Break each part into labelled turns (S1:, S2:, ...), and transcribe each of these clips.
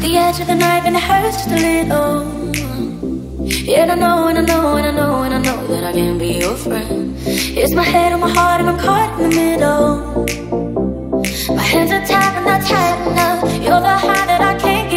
S1: the edge of the knife and it hurts just a little. Yeah, and I know, and I know, and I know, and I know that I can't be your friend. It's my head on my heart and I'm caught in the middle. My hands are tied and I'm tight enough. You're the high that I can't.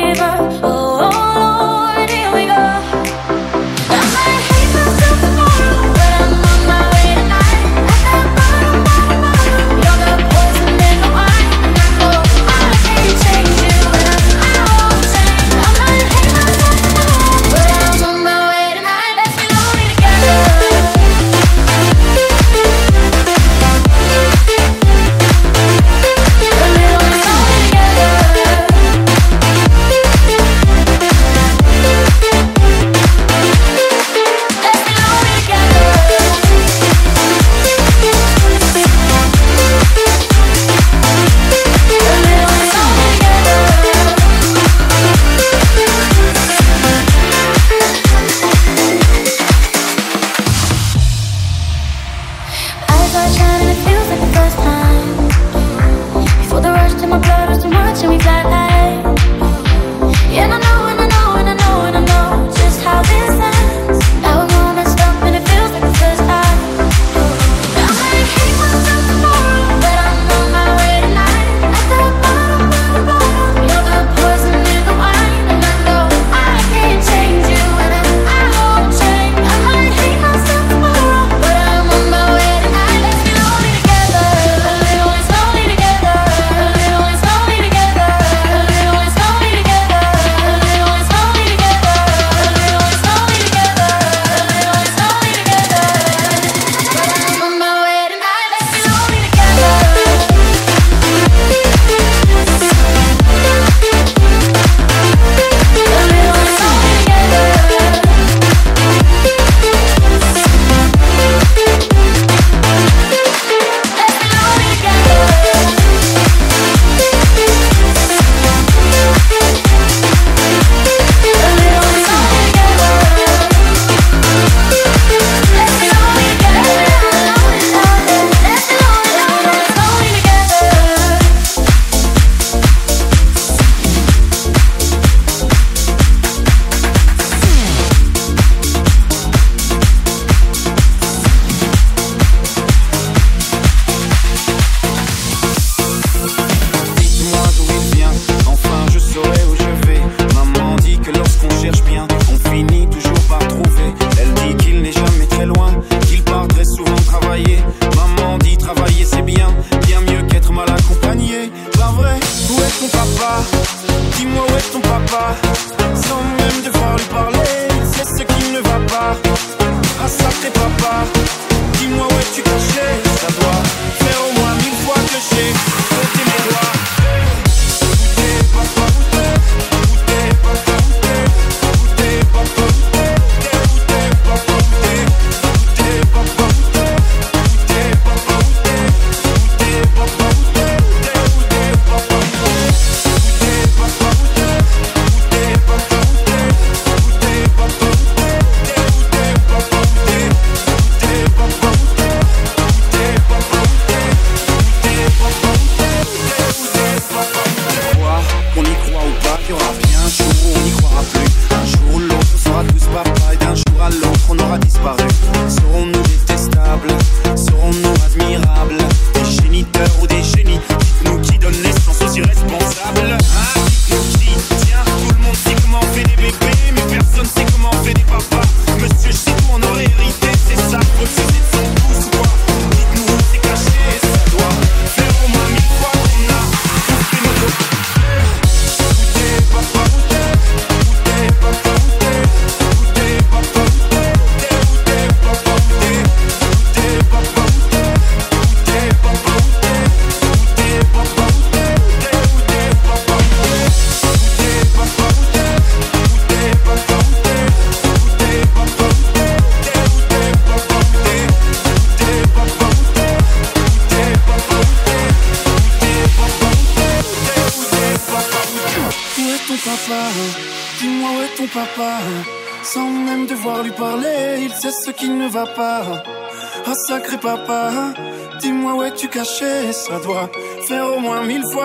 S1: on
S2: aura disparu.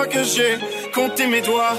S2: Que j'ai compté mes doigts.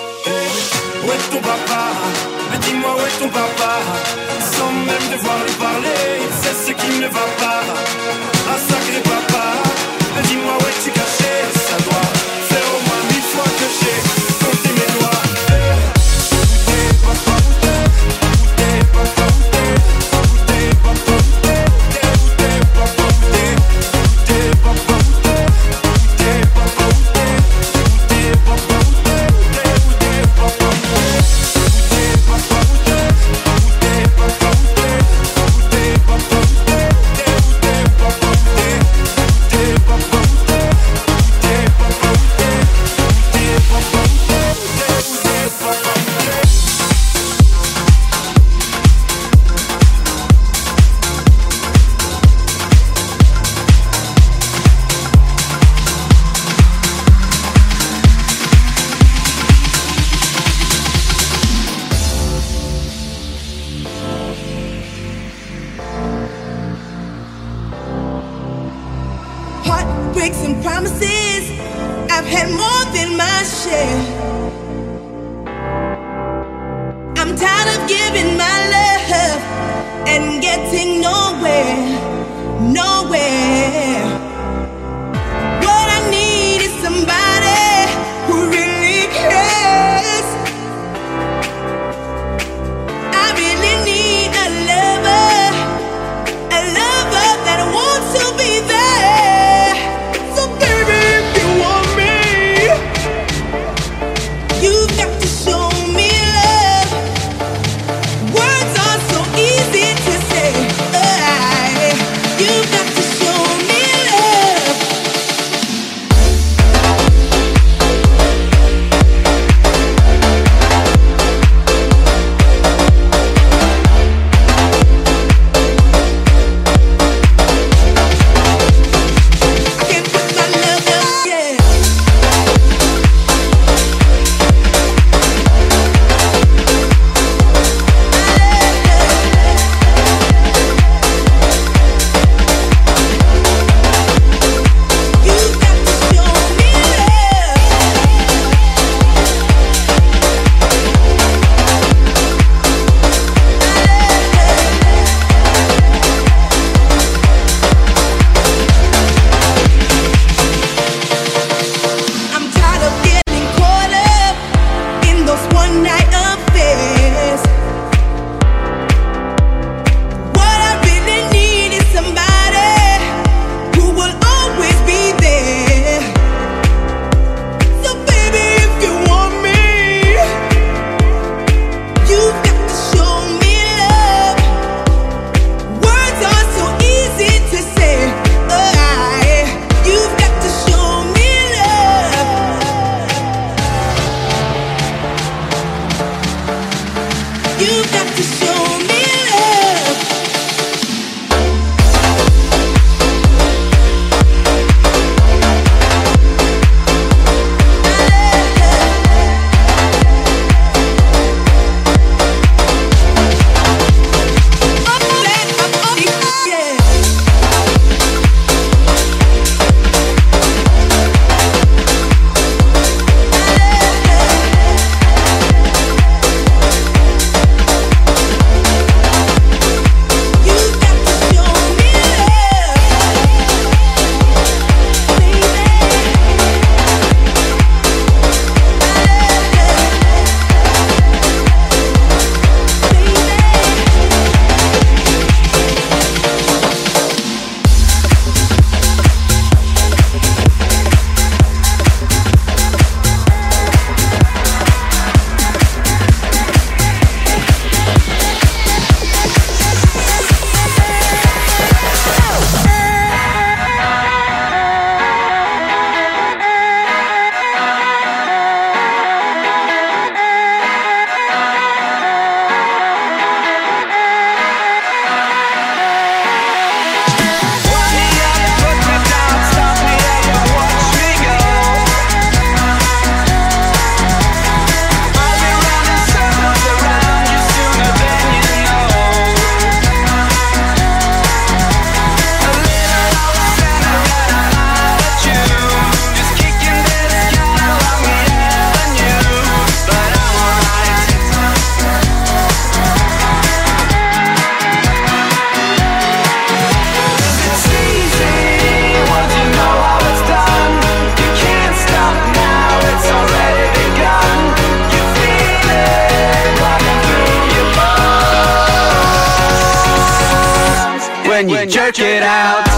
S3: Jerk it out.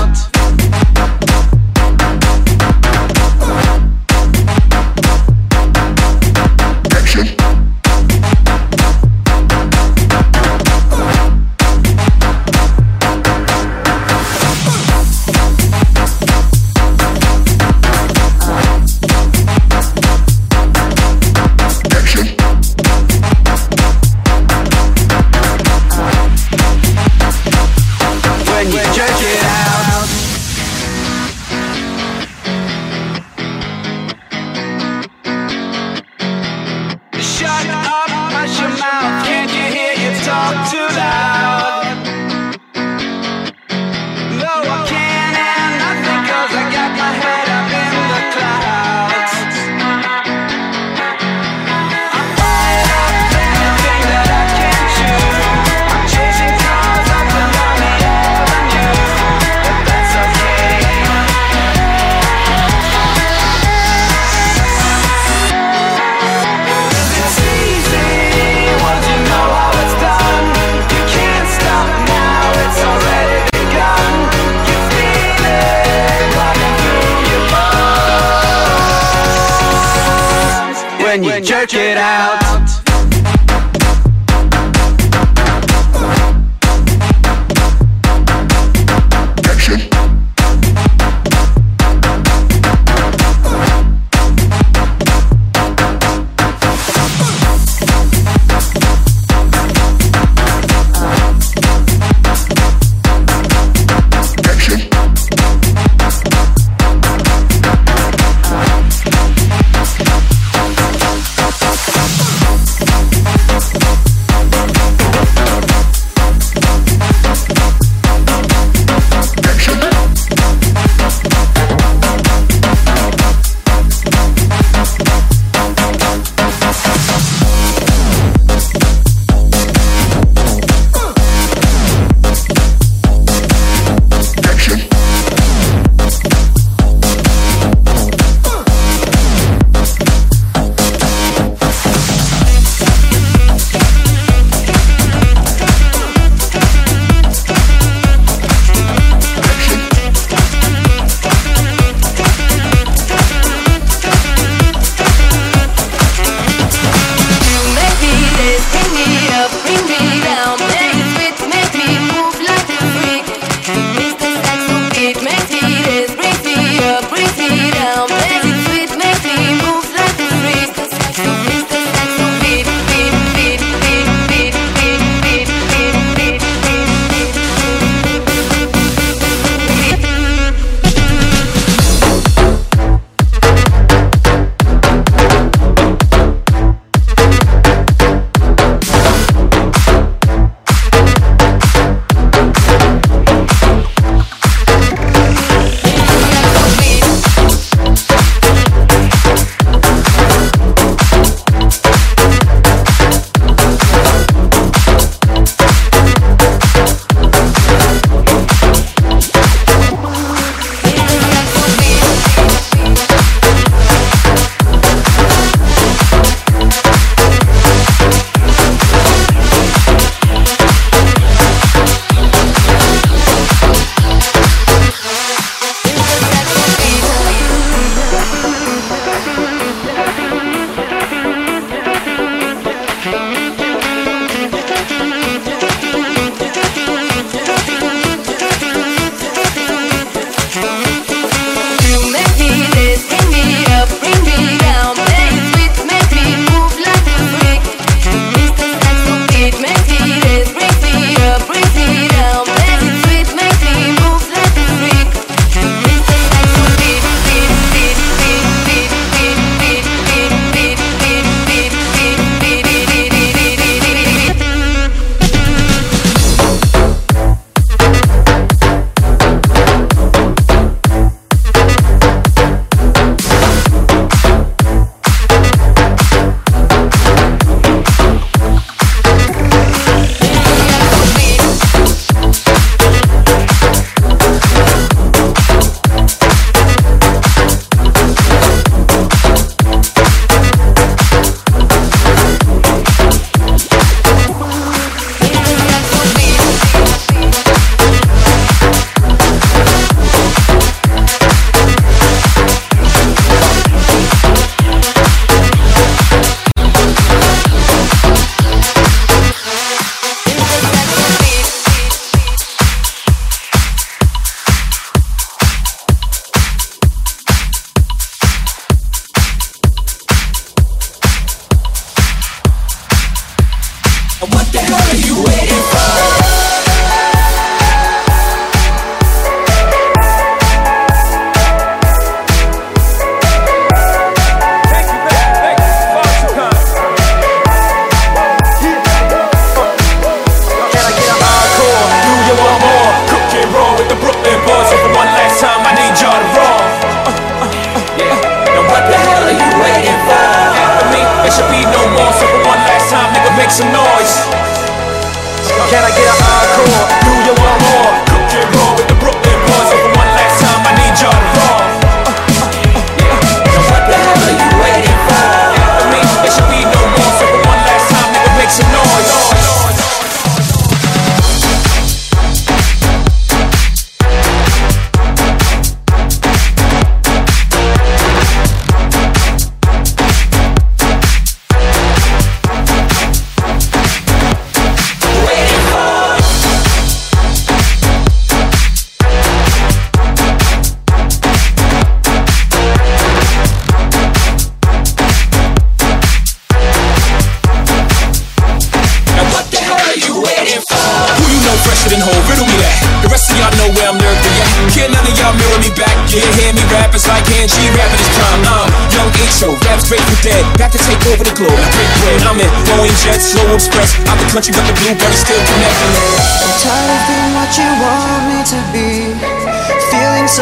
S4: jerk it out.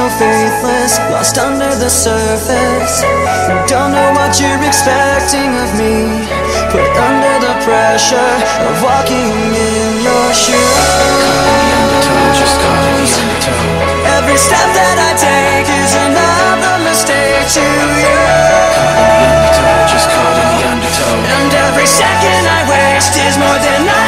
S4: so faithless, lost under the surface. Don't know what you're expecting of me. Put under the pressure of walking in your shoes. Every step that I take is another mistake to you. And every second I waste is more than I.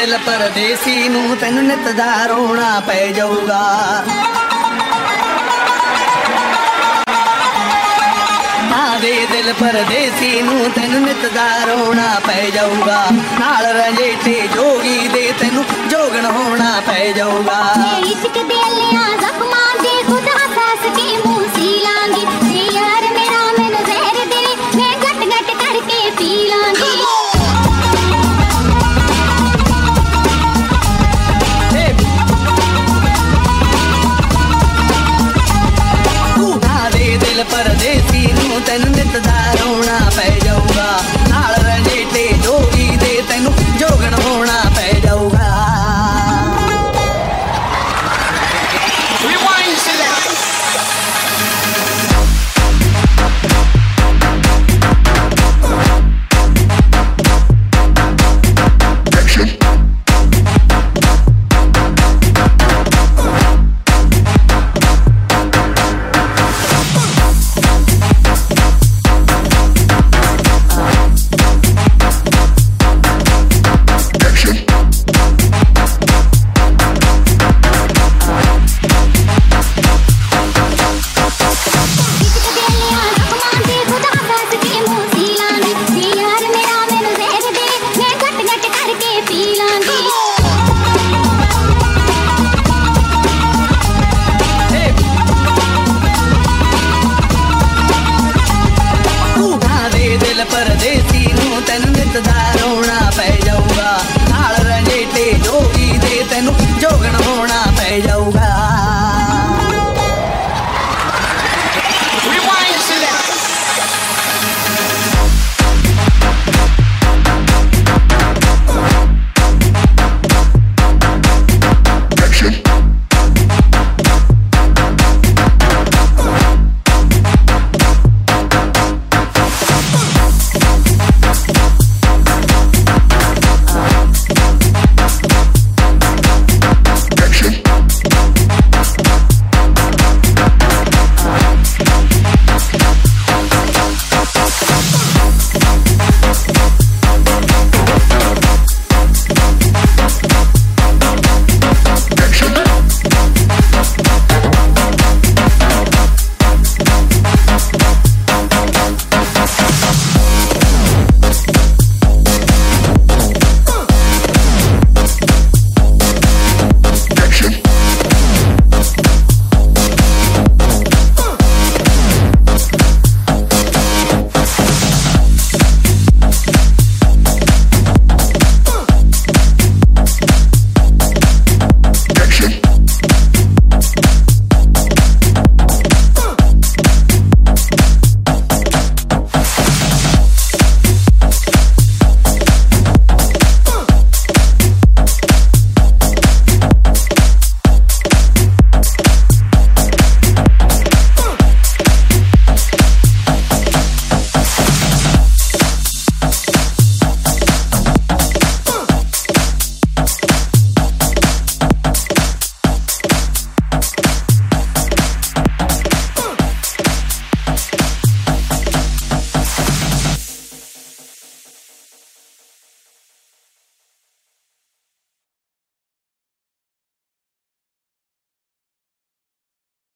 S3: ਦਿਲ ਪਰਦੇਸੀ ਨੂੰ ਤੈਨੂੰ ਨਿਤ ਦਾ ਰੋਣਾ ਪੈ ਜਾਊਗਾ। ਦੇ ਦਿਲ ਪਰਦੇਸੀ ਨੂੰ ਤੈਨੂੰ ਨਿਤ ਦਾ ਰੋਣਾ ਪੈ ਜਾਊਗਾ। ਨਾਲ ਰੰਜੇਟੇ ਜੋਗੀ ਦੇ ਤੈਨੂੰ ਜੋਗਣ ਹੋਣਾ ਪੈ ਜਾਊਗਾ।
S5: ਇਸ਼ਕ ਦੇ ਅਲਿਆਂ ਜ਼ਖਮਾਂ ਦੇ ਖੁਦ ਹੱਸ ਕੇ ਮੂੰਹ